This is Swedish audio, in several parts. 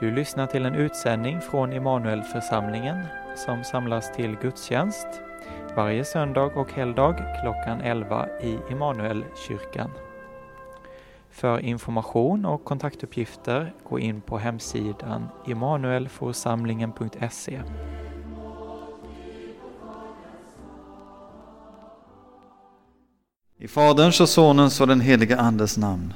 Du lyssnar till en utsändning från Immanuelförsamlingen som samlas till gudstjänst varje söndag och helgdag klockan 11 i Immanuelkyrkan. För information och kontaktuppgifter gå in på hemsidan immanuelforsamlingen.se. I Faderns och Sonens och den helige Andes namn.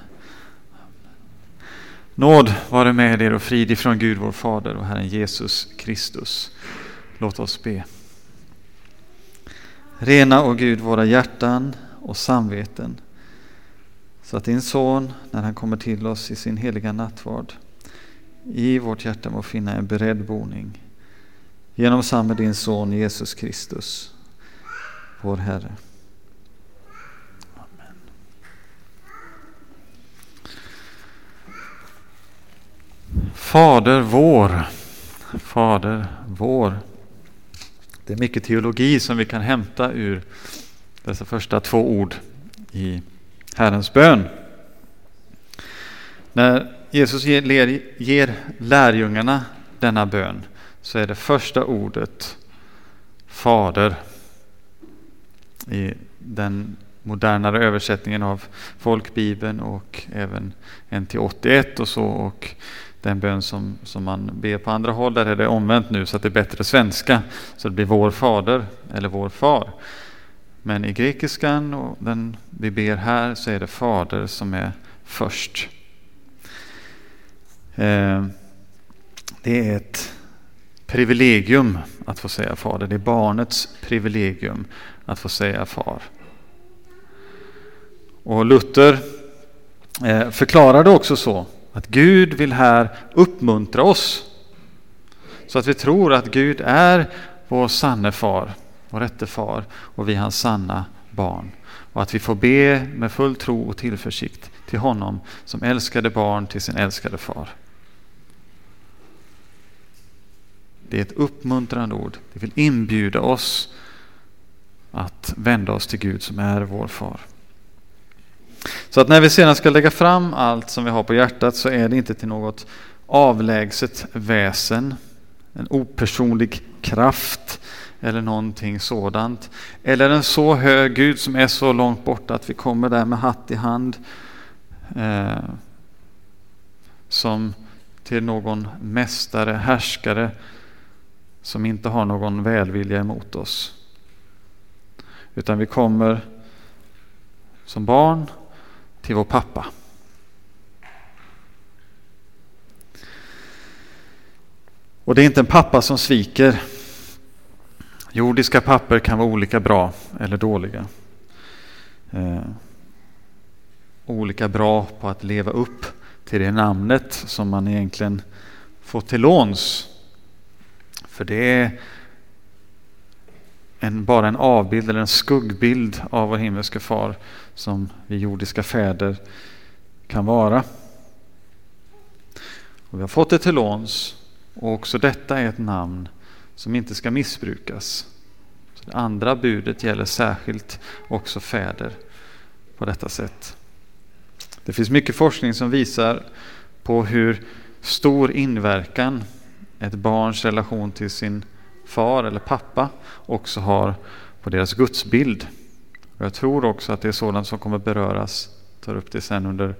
Nåd vare med er och frid ifrån Gud vår Fader och Herren Jesus Kristus. Låt oss be. Rena, o Gud, våra hjärtan och samveten så att din son, när han kommer till oss i sin heliga nattvard, i vårt hjärta må finna en beredd boning genom samme din son Jesus Kristus, vår Herre. Fader vår, Fader vår. Det är mycket teologi som vi kan hämta ur dessa första två ord i Herrens bön. När Jesus ger, ger lärjungarna denna bön så är det första ordet Fader i den modernare översättningen av folkbibeln och även NT 81 och så och den bön som, som man ber på andra håll, där är det omvänt nu så att det är bättre svenska. Så det blir vår fader eller vår far. Men i grekiskan och den vi ber här så är det fader som är först. Eh, det är ett privilegium att få säga fader. Det är barnets privilegium att få säga far. Och Luther eh, förklarade också så att Gud vill här uppmuntra oss så att vi tror att Gud är vår sanne far, vår rätte far och vi hans sanna barn. Och att vi får be med full tro och tillförsikt till honom som älskade barn till sin älskade far. Det är ett uppmuntrande ord. Det vill inbjuda oss att vända oss till Gud som är vår far. Så att när vi sedan ska lägga fram allt som vi har på hjärtat så är det inte till något avlägset väsen, en opersonlig kraft eller någonting sådant. Eller en så hög Gud som är så långt borta att vi kommer där med hatt i hand. Eh, som till någon mästare, härskare som inte har någon välvilja emot oss. Utan vi kommer som barn till vår pappa. Och det är inte en pappa som sviker. Jordiska papper kan vara olika bra eller dåliga. Eh, olika bra på att leva upp till det namnet som man egentligen får till låns. För det är en, bara en avbild eller en skuggbild av vår himmelske far som vi jordiska fäder kan vara. Och vi har fått det till låns och också detta är ett namn som inte ska missbrukas. Så det andra budet gäller särskilt också fäder på detta sätt. Det finns mycket forskning som visar på hur stor inverkan ett barns relation till sin far eller pappa också har på deras gudsbild. Och jag tror också att det är sådant som kommer beröras, tar upp det sen under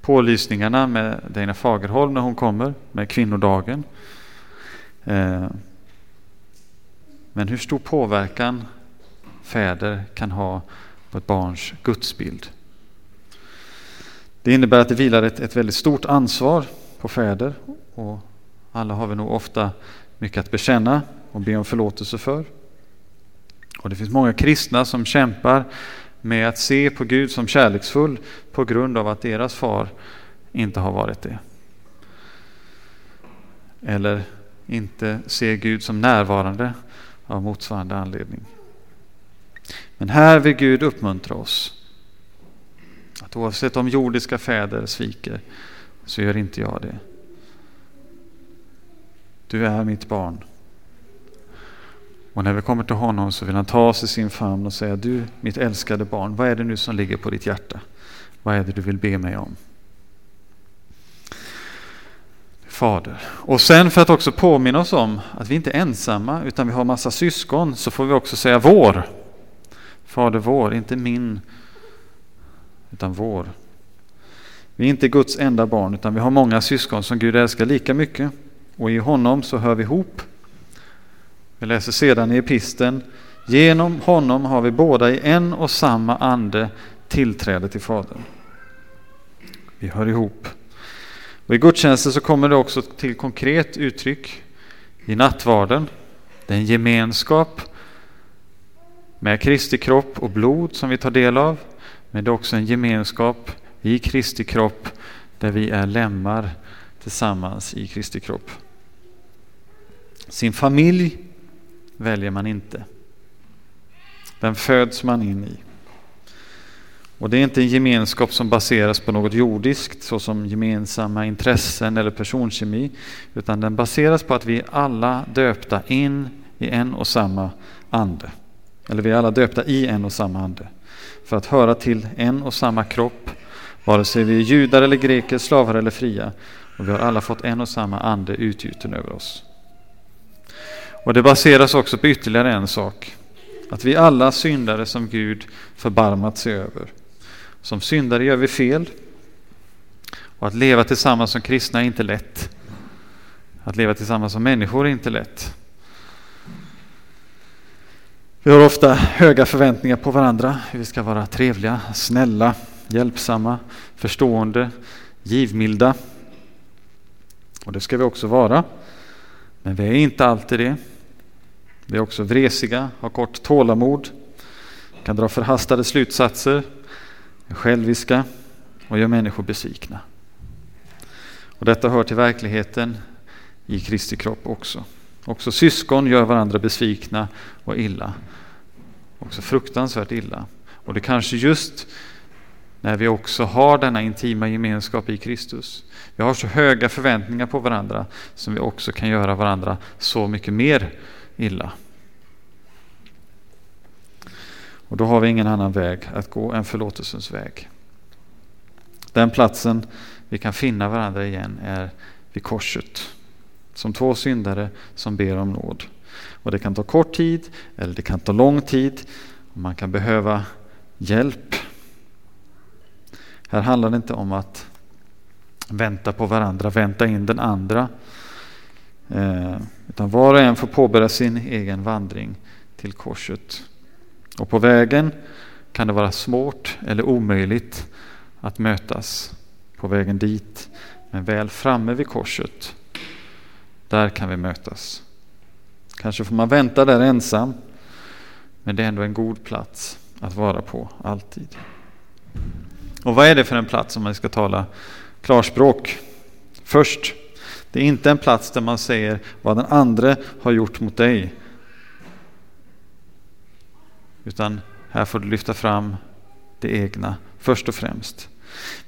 pålysningarna med Dina Fagerholm när hon kommer med kvinnodagen. Eh, men hur stor påverkan fäder kan ha på ett barns gudsbild. Det innebär att det vilar ett, ett väldigt stort ansvar på fäder och alla har vi nog ofta mycket att bekänna och be om förlåtelse för. Och det finns många kristna som kämpar med att se på Gud som kärleksfull på grund av att deras far inte har varit det. Eller inte se Gud som närvarande av motsvarande anledning. Men här vill Gud uppmuntra oss. Att oavsett om jordiska fäder sviker så gör inte jag det. Du är mitt barn. Och när vi kommer till honom så vill han ta oss i sin famn och säga Du mitt älskade barn, vad är det nu som ligger på ditt hjärta? Vad är det du vill be mig om? Fader. Och sen för att också påminna oss om att vi inte är ensamma utan vi har massa syskon så får vi också säga vår. Fader vår, inte min utan vår. Vi är inte Guds enda barn utan vi har många syskon som Gud älskar lika mycket och i honom så hör vi ihop. Vi läser sedan i episten Genom honom har vi båda i en och samma ande tillträde till Fadern. Vi hör ihop. Och I gudstjänsten så kommer det också till konkret uttryck i nattvarden. Det är en gemenskap med Kristi kropp och blod som vi tar del av. Men det är också en gemenskap i Kristi kropp där vi är lemmar tillsammans i Kristi kropp. Sin familj väljer man inte. Den föds man in i. Och det är inte en gemenskap som baseras på något jordiskt såsom gemensamma intressen eller personkemi utan den baseras på att vi är alla döpta in i en och samma ande. Eller vi är alla döpta i en och samma ande för att höra till en och samma kropp vare sig vi är judar eller greker, slavar eller fria och vi har alla fått en och samma ande utgjuten över oss. Och det baseras också på ytterligare en sak. Att vi alla syndare som Gud förbarmat sig över. Som syndare gör vi fel. Och att leva tillsammans som kristna är inte lätt. Att leva tillsammans som människor är inte lätt. Vi har ofta höga förväntningar på varandra. Vi ska vara trevliga, snälla, hjälpsamma, förstående, givmilda. Och det ska vi också vara. Men vi är inte alltid det. Vi är också vresiga, har kort tålamod, kan dra förhastade slutsatser, är själviska och gör människor besvikna. Och detta hör till verkligheten i Kristi kropp också. Också syskon gör varandra besvikna och illa. Också fruktansvärt illa. Och det kanske just när vi också har denna intima gemenskap i Kristus. Vi har så höga förväntningar på varandra som vi också kan göra varandra så mycket mer illa. Och då har vi ingen annan väg att gå än förlåtelsens väg. Den platsen vi kan finna varandra igen är vid korset. Som två syndare som ber om nåd. Och det kan ta kort tid eller det kan ta lång tid. Och man kan behöva hjälp. Här handlar det inte om att vänta på varandra, vänta in den andra. Eh, utan var och en får påbörja sin egen vandring till korset. Och på vägen kan det vara svårt eller omöjligt att mötas på vägen dit. Men väl framme vid korset, där kan vi mötas. Kanske får man vänta där ensam, men det är ändå en god plats att vara på, alltid. Och vad är det för en plats om man ska tala klarspråk? Först, det är inte en plats där man säger vad den andra har gjort mot dig. Utan här får du lyfta fram det egna först och främst.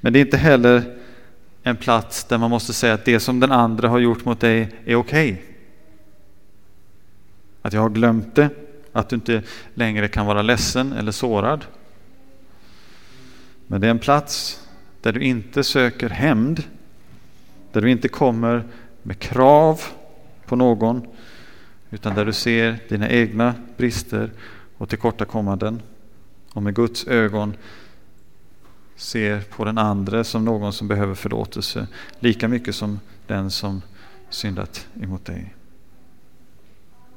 Men det är inte heller en plats där man måste säga att det som den andra har gjort mot dig är okej. Okay. Att jag har glömt det, att du inte längre kan vara ledsen eller sårad. Men det är en plats där du inte söker hämnd, där du inte kommer med krav på någon, utan där du ser dina egna brister och tillkortakommanden och med Guds ögon ser på den andra som någon som behöver förlåtelse lika mycket som den som syndat emot dig.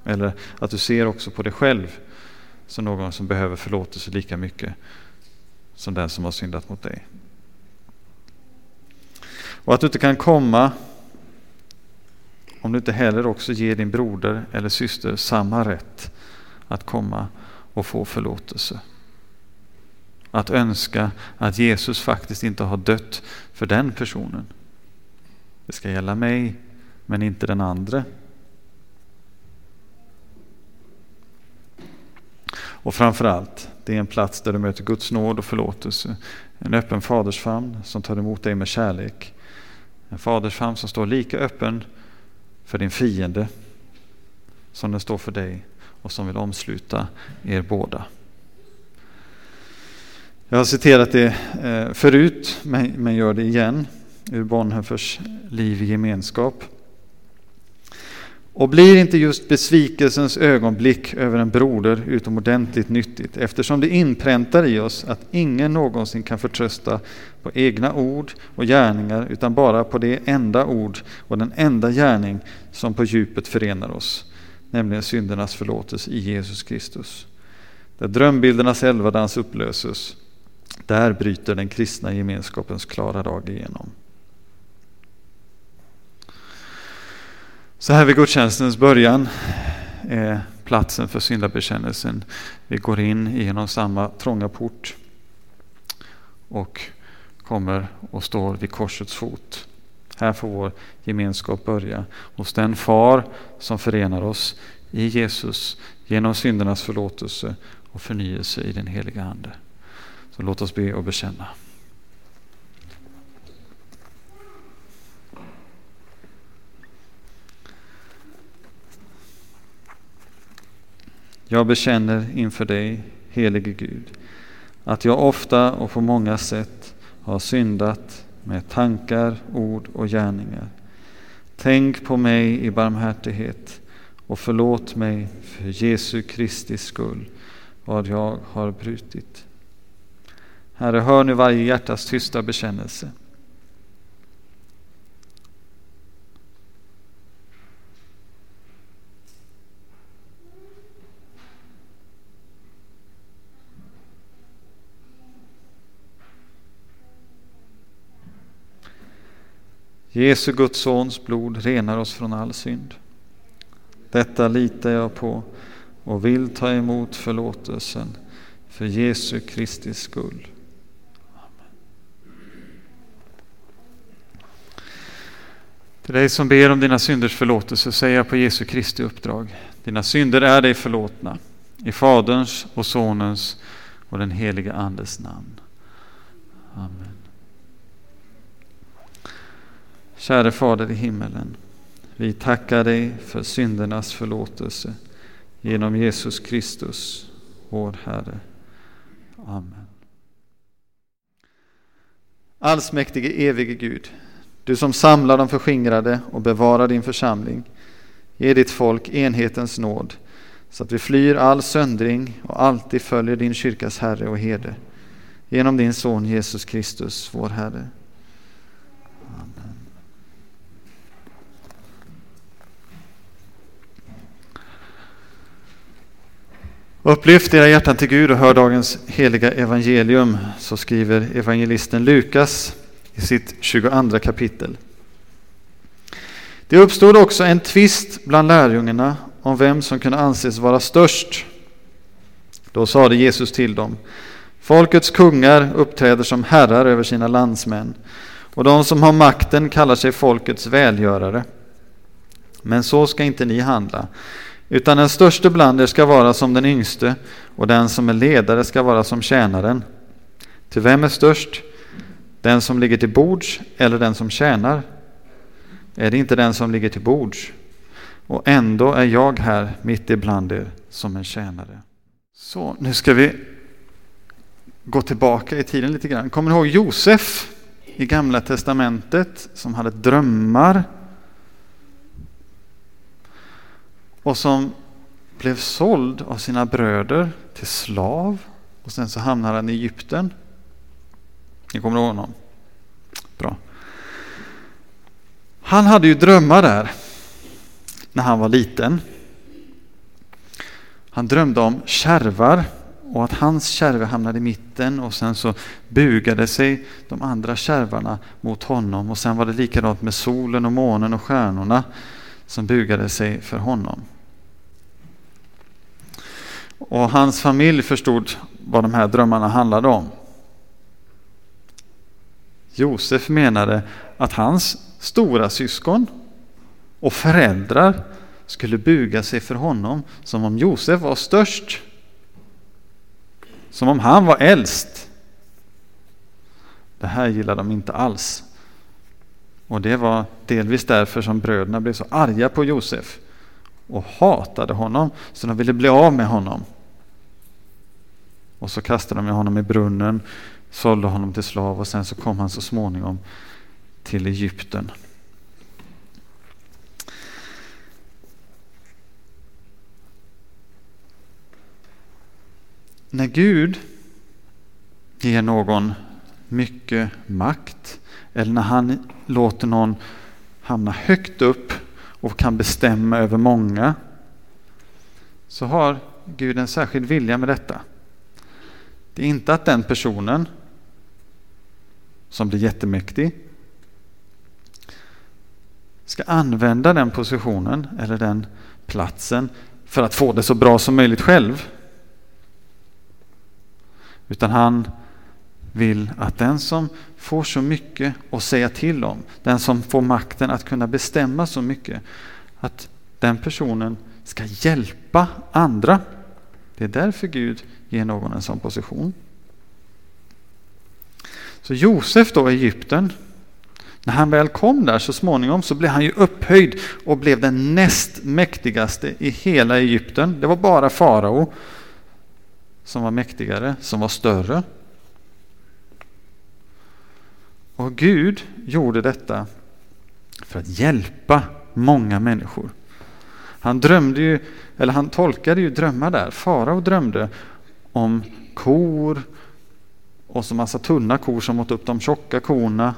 Eller att du ser också på dig själv som någon som behöver förlåtelse lika mycket som den som har syndat mot dig. Och att du inte kan komma om du inte heller också ger din broder eller syster samma rätt att komma och få förlåtelse. Att önska att Jesus faktiskt inte har dött för den personen. Det ska gälla mig, men inte den andra. Och framförallt, det är en plats där du möter Guds nåd och förlåtelse. En öppen fadersfamn som tar emot dig med kärlek. En fadersfamn som står lika öppen för din fiende som den står för dig och som vill omsluta er båda. Jag har citerat det eh, förut, men gör det igen ur Bonhoeffers Liv i gemenskap. Och blir inte just besvikelsens ögonblick över en broder utomordentligt nyttigt eftersom det inpräntar i oss att ingen någonsin kan förtrösta på egna ord och gärningar utan bara på det enda ord och den enda gärning som på djupet förenar oss, nämligen syndernas förlåtelse i Jesus Kristus. Där drömbildernas elvadans upplöses, där bryter den kristna gemenskapens klara dag igenom. Så här vid gudstjänstens början är platsen för syndabekännelsen. Vi går in genom samma trånga port och kommer och står vid korsets fot. Här får vår gemenskap börja hos den far som förenar oss i Jesus genom syndernas förlåtelse och förnyelse i den heliga Ande. Så låt oss be och bekänna. Jag bekänner inför dig, helige Gud, att jag ofta och på många sätt har syndat med tankar, ord och gärningar. Tänk på mig i barmhärtighet och förlåt mig för Jesu Kristi skull vad jag har brutit. Herre, hör nu varje hjärtas tysta bekännelse. Jesu Guds sons blod renar oss från all synd. Detta litar jag på och vill ta emot förlåtelsen för Jesu Kristi skull. Till dig som ber om dina synders förlåtelse säger jag på Jesu Kristi uppdrag. Dina synder är dig förlåtna. I Faderns och Sonens och den helige Andes namn. Amen. Käre Fader i himmelen. Vi tackar dig för syndernas förlåtelse genom Jesus Kristus, vår Herre. Amen. Allsmäktige evige Gud, du som samlar de förskingrade och bevarar din församling, ge ditt folk enhetens nåd så att vi flyr all söndring och alltid följer din kyrkas Herre och Herde. Genom din Son Jesus Kristus, vår Herre. Upplyft era hjärtan till Gud och hör dagens heliga evangelium, så skriver evangelisten Lukas i sitt 22 kapitel. Det uppstod också en tvist bland lärjungarna om vem som kunde anses vara störst. Då sade Jesus till dem, folkets kungar uppträder som herrar över sina landsmän och de som har makten kallar sig folkets välgörare. Men så ska inte ni handla. Utan den störste bland er ska vara som den yngste och den som är ledare ska vara som tjänaren. Till vem är störst? Den som ligger till bords eller den som tjänar? Är det inte den som ligger till bords? Och ändå är jag här mitt ibland er som en tjänare. Så, nu ska vi gå tillbaka i tiden lite grann. Kommer ni ihåg Josef i Gamla Testamentet som hade drömmar och som blev såld av sina bröder till slav och sen så hamnade han i Egypten. Ni kommer ihåg honom? Bra. Han hade ju drömmar där när han var liten. Han drömde om kärvar och att hans kärve hamnade i mitten och sen så bugade sig de andra kärvarna mot honom och sen var det likadant med solen och månen och stjärnorna som bugade sig för honom. Och hans familj förstod vad de här drömmarna handlade om. Josef menade att hans stora syskon och föräldrar skulle buga sig för honom som om Josef var störst. Som om han var äldst. Det här gillade de inte alls. Och det var delvis därför som bröderna blev så arga på Josef och hatade honom, så de ville bli av med honom. Och så kastade de honom i brunnen, sålde honom till slav och sen så kom han så småningom till Egypten. När Gud ger någon mycket makt eller när han låter någon hamna högt upp och kan bestämma över många så har Gud en särskild vilja med detta. Det är inte att den personen som blir jättemäktig ska använda den positionen eller den platsen för att få det så bra som möjligt själv. Utan han vill att den som får så mycket att säga till om, den som får makten att kunna bestämma så mycket, att den personen ska hjälpa andra. Det är därför Gud ger någon en sån position. Så Josef då i Egypten, när han väl kom där så småningom så blev han ju upphöjd och blev den näst mäktigaste i hela Egypten. Det var bara farao som var mäktigare, som var större. Och Gud gjorde detta för att hjälpa många människor. Han drömde ju, eller han tolkade ju drömmar där. Farao drömde om kor och så massa tunna kor som åt upp de tjocka korna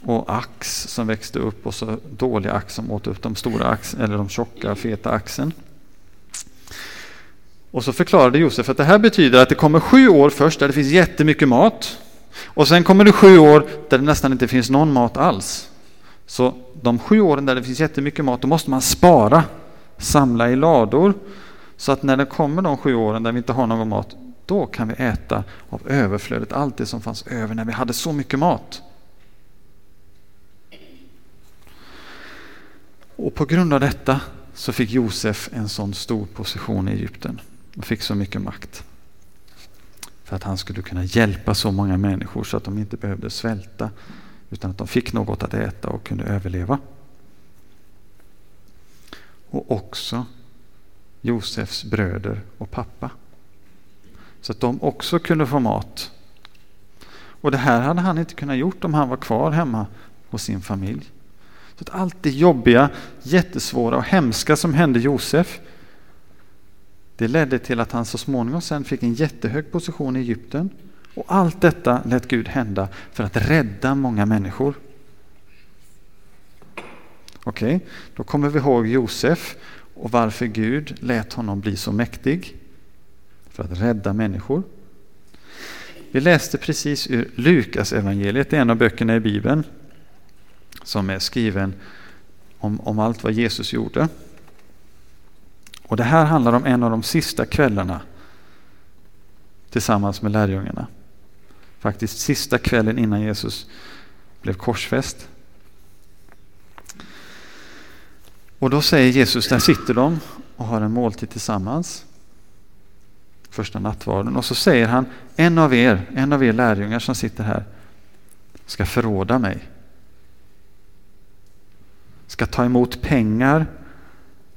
och ax som växte upp och så dålig ax som åt upp de stora ax, eller de tjocka feta axen. Och så förklarade Josef att det här betyder att det kommer sju år först där det finns jättemycket mat och sen kommer det sju år där det nästan inte finns någon mat alls. Så de sju åren där det finns jättemycket mat, då måste man spara, samla i lador. Så att när det kommer de sju åren där vi inte har någon mat, då kan vi äta av överflödet, allt det som fanns över när vi hade så mycket mat. Och på grund av detta så fick Josef en sån stor position i Egypten och fick så mycket makt. För att han skulle kunna hjälpa så många människor så att de inte behövde svälta utan att de fick något att äta och kunde överleva. Och också Josefs bröder och pappa. Så att de också kunde få mat. Och det här hade han inte kunnat gjort om han var kvar hemma hos sin familj. Så att allt det jobbiga, jättesvåra och hemska som hände Josef det ledde till att han så småningom sen fick en jättehög position i Egypten. Och allt detta lät Gud hända för att rädda många människor. Okej, okay, då kommer vi ihåg Josef och varför Gud lät honom bli så mäktig. För att rädda människor. Vi läste precis ur Lukas evangeliet, en av böckerna i Bibeln, som är skriven om, om allt vad Jesus gjorde. Och Det här handlar om en av de sista kvällarna tillsammans med lärjungarna. Faktiskt sista kvällen innan Jesus blev korsfäst. Och då säger Jesus, där sitter de och har en måltid tillsammans. Första nattvarden. Och så säger han, en av er, en av er lärjungar som sitter här ska förråda mig. Ska ta emot pengar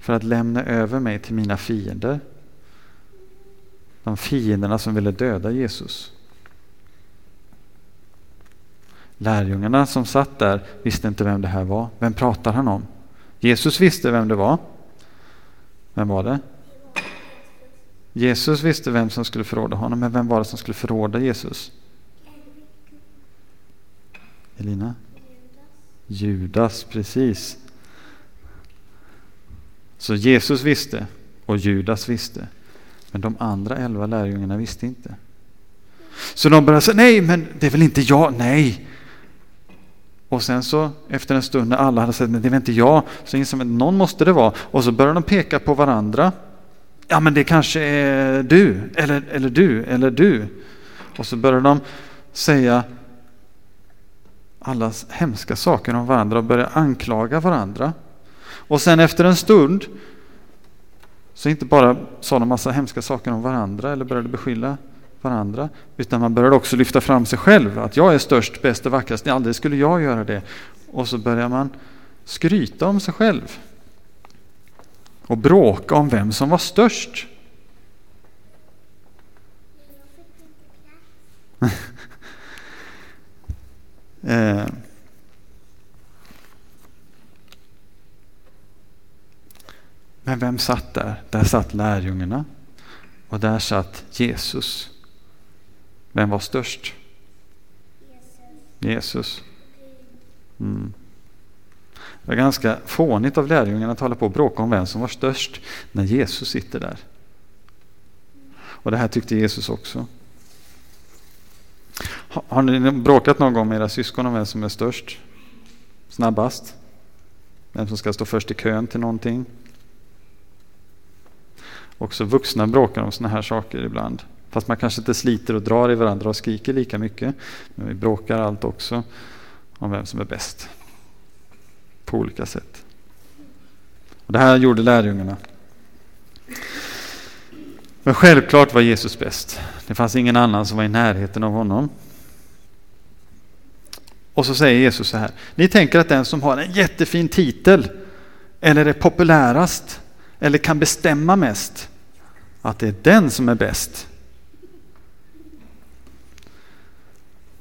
för att lämna över mig till mina fiender. De fienderna som ville döda Jesus. Lärjungarna som satt där visste inte vem det här var. Vem pratar han om? Jesus visste vem det var. Vem var det? Jesus visste vem som skulle förråda honom, men vem var det som skulle förråda Jesus? Elina? Judas, precis. Så Jesus visste och Judas visste. Men de andra elva lärjungarna visste inte. Så de började säga, nej men det är väl inte jag, nej. Och sen så efter en stund när alla hade sagt, men det är väl inte jag, så insåg de att någon måste det vara. Och så började de peka på varandra. Ja men det kanske är du, eller, eller du, eller du. Och så började de säga alla hemska saker om varandra och började anklaga varandra. Och sen efter en stund så inte bara sa de massa hemska saker om varandra eller började beskylla varandra, utan man började också lyfta fram sig själv. Att jag är störst, bäst och vackrast, aldrig skulle jag göra det. Och så börjar man skryta om sig själv. Och bråka om vem som var störst. eh. Men vem satt där? Där satt lärjungarna. Och där satt Jesus. Vem var störst? Jesus. Mm. Det var ganska fånigt av lärjungarna att hålla på och bråka om vem som var störst när Jesus sitter där. Och det här tyckte Jesus också. Har ni bråkat någon gång med era syskon om vem som är störst? Snabbast? Vem som ska stå först i kön till någonting? Också vuxna bråkar om sådana här saker ibland. Fast man kanske inte sliter och drar i varandra och skriker lika mycket. Men vi bråkar allt också om vem som är bäst. På olika sätt. Och det här gjorde lärjungarna. Men självklart var Jesus bäst. Det fanns ingen annan som var i närheten av honom. Och så säger Jesus så här. Ni tänker att den som har en jättefin titel eller är populärast eller kan bestämma mest, att det är den som är bäst.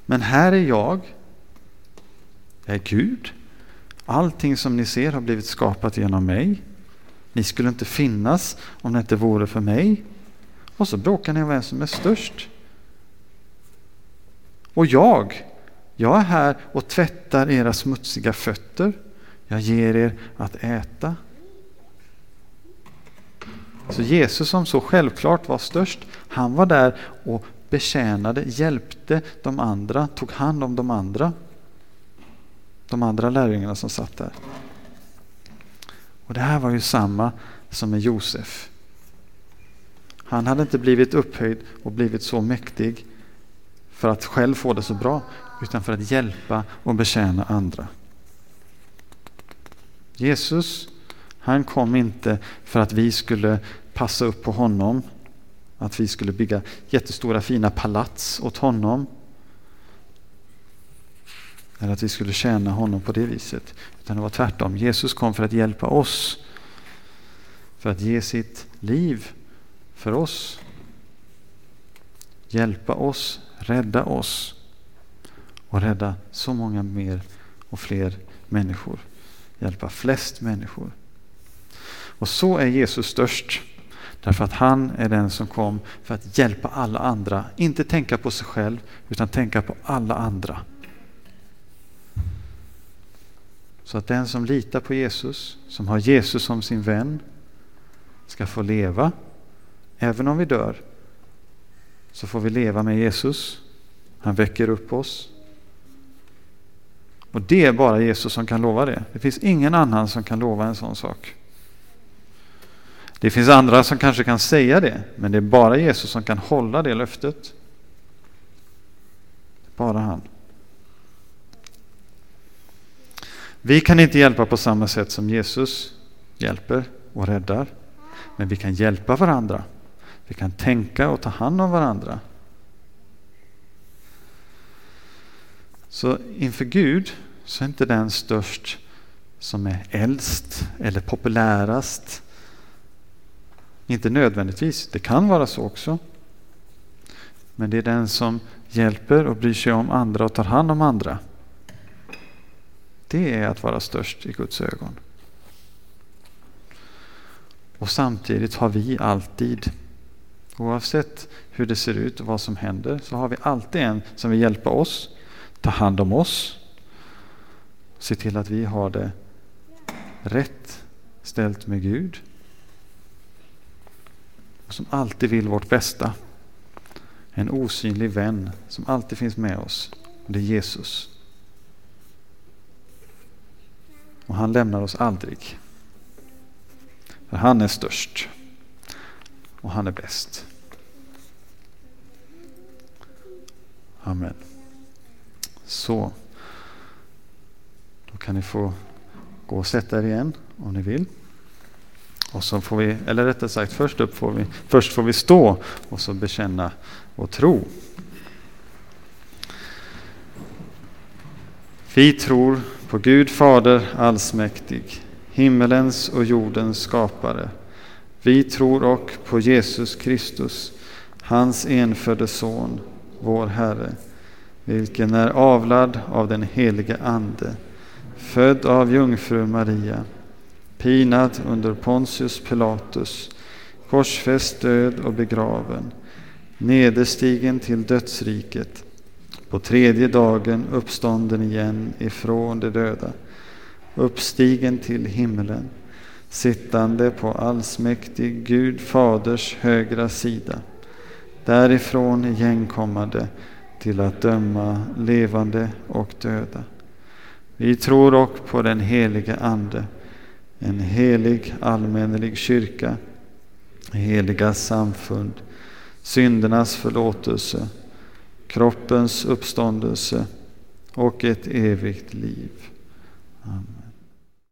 Men här är jag. Jag är Gud. Allting som ni ser har blivit skapat genom mig. Ni skulle inte finnas om det inte vore för mig. Och så bråkar ni om vem som är störst. Och jag, jag är här och tvättar era smutsiga fötter. Jag ger er att äta. Så Jesus som så självklart var störst, han var där och betjänade, hjälpte de andra, tog hand om de andra. De andra lärjungarna som satt där. Och det här var ju samma som med Josef. Han hade inte blivit upphöjd och blivit så mäktig för att själv få det så bra, utan för att hjälpa och betjäna andra. Jesus, han kom inte för att vi skulle passa upp på honom, att vi skulle bygga jättestora fina palats åt honom. Eller att vi skulle tjäna honom på det viset. Utan det var tvärtom. Jesus kom för att hjälpa oss. För att ge sitt liv för oss. Hjälpa oss, rädda oss och rädda så många mer och fler människor. Hjälpa flest människor. Och så är Jesus störst. Därför att han är den som kom för att hjälpa alla andra. Inte tänka på sig själv, utan tänka på alla andra. Så att den som litar på Jesus, som har Jesus som sin vän, ska få leva. Även om vi dör, så får vi leva med Jesus. Han väcker upp oss. Och det är bara Jesus som kan lova det. Det finns ingen annan som kan lova en sån sak. Det finns andra som kanske kan säga det, men det är bara Jesus som kan hålla det löftet. Bara han. Vi kan inte hjälpa på samma sätt som Jesus hjälper och räddar. Men vi kan hjälpa varandra. Vi kan tänka och ta hand om varandra. Så inför Gud så är inte den störst som är äldst eller populärast inte nödvändigtvis, det kan vara så också. Men det är den som hjälper och bryr sig om andra och tar hand om andra. Det är att vara störst i Guds ögon. Och samtidigt har vi alltid, oavsett hur det ser ut och vad som händer, så har vi alltid en som vill hjälpa oss, ta hand om oss, se till att vi har det rätt ställt med Gud som alltid vill vårt bästa. En osynlig vän som alltid finns med oss. Det är Jesus. Och han lämnar oss aldrig. För han är störst. Och han är bäst. Amen. Så. Då kan ni få gå och sätta er igen om ni vill. Och så får vi, eller rättare sagt först upp får vi, först får vi stå och så bekänna vår tro. Vi tror på Gud Fader allsmäktig, himmelens och jordens skapare. Vi tror och på Jesus Kristus, hans enfödde Son, vår Herre, vilken är avlad av den helige Ande, född av jungfru Maria, pinad under Pontius Pilatus, korsfäst, död och begraven, nederstigen till dödsriket, på tredje dagen uppstånden igen ifrån de döda, uppstigen till himlen, sittande på allsmäktig Gud faders högra sida, därifrån igenkommande till att döma levande och döda. Vi tror också på den helige Ande, en helig allmännelig kyrka, heliga samfund, syndernas förlåtelse, kroppens uppståndelse och ett evigt liv. Amen.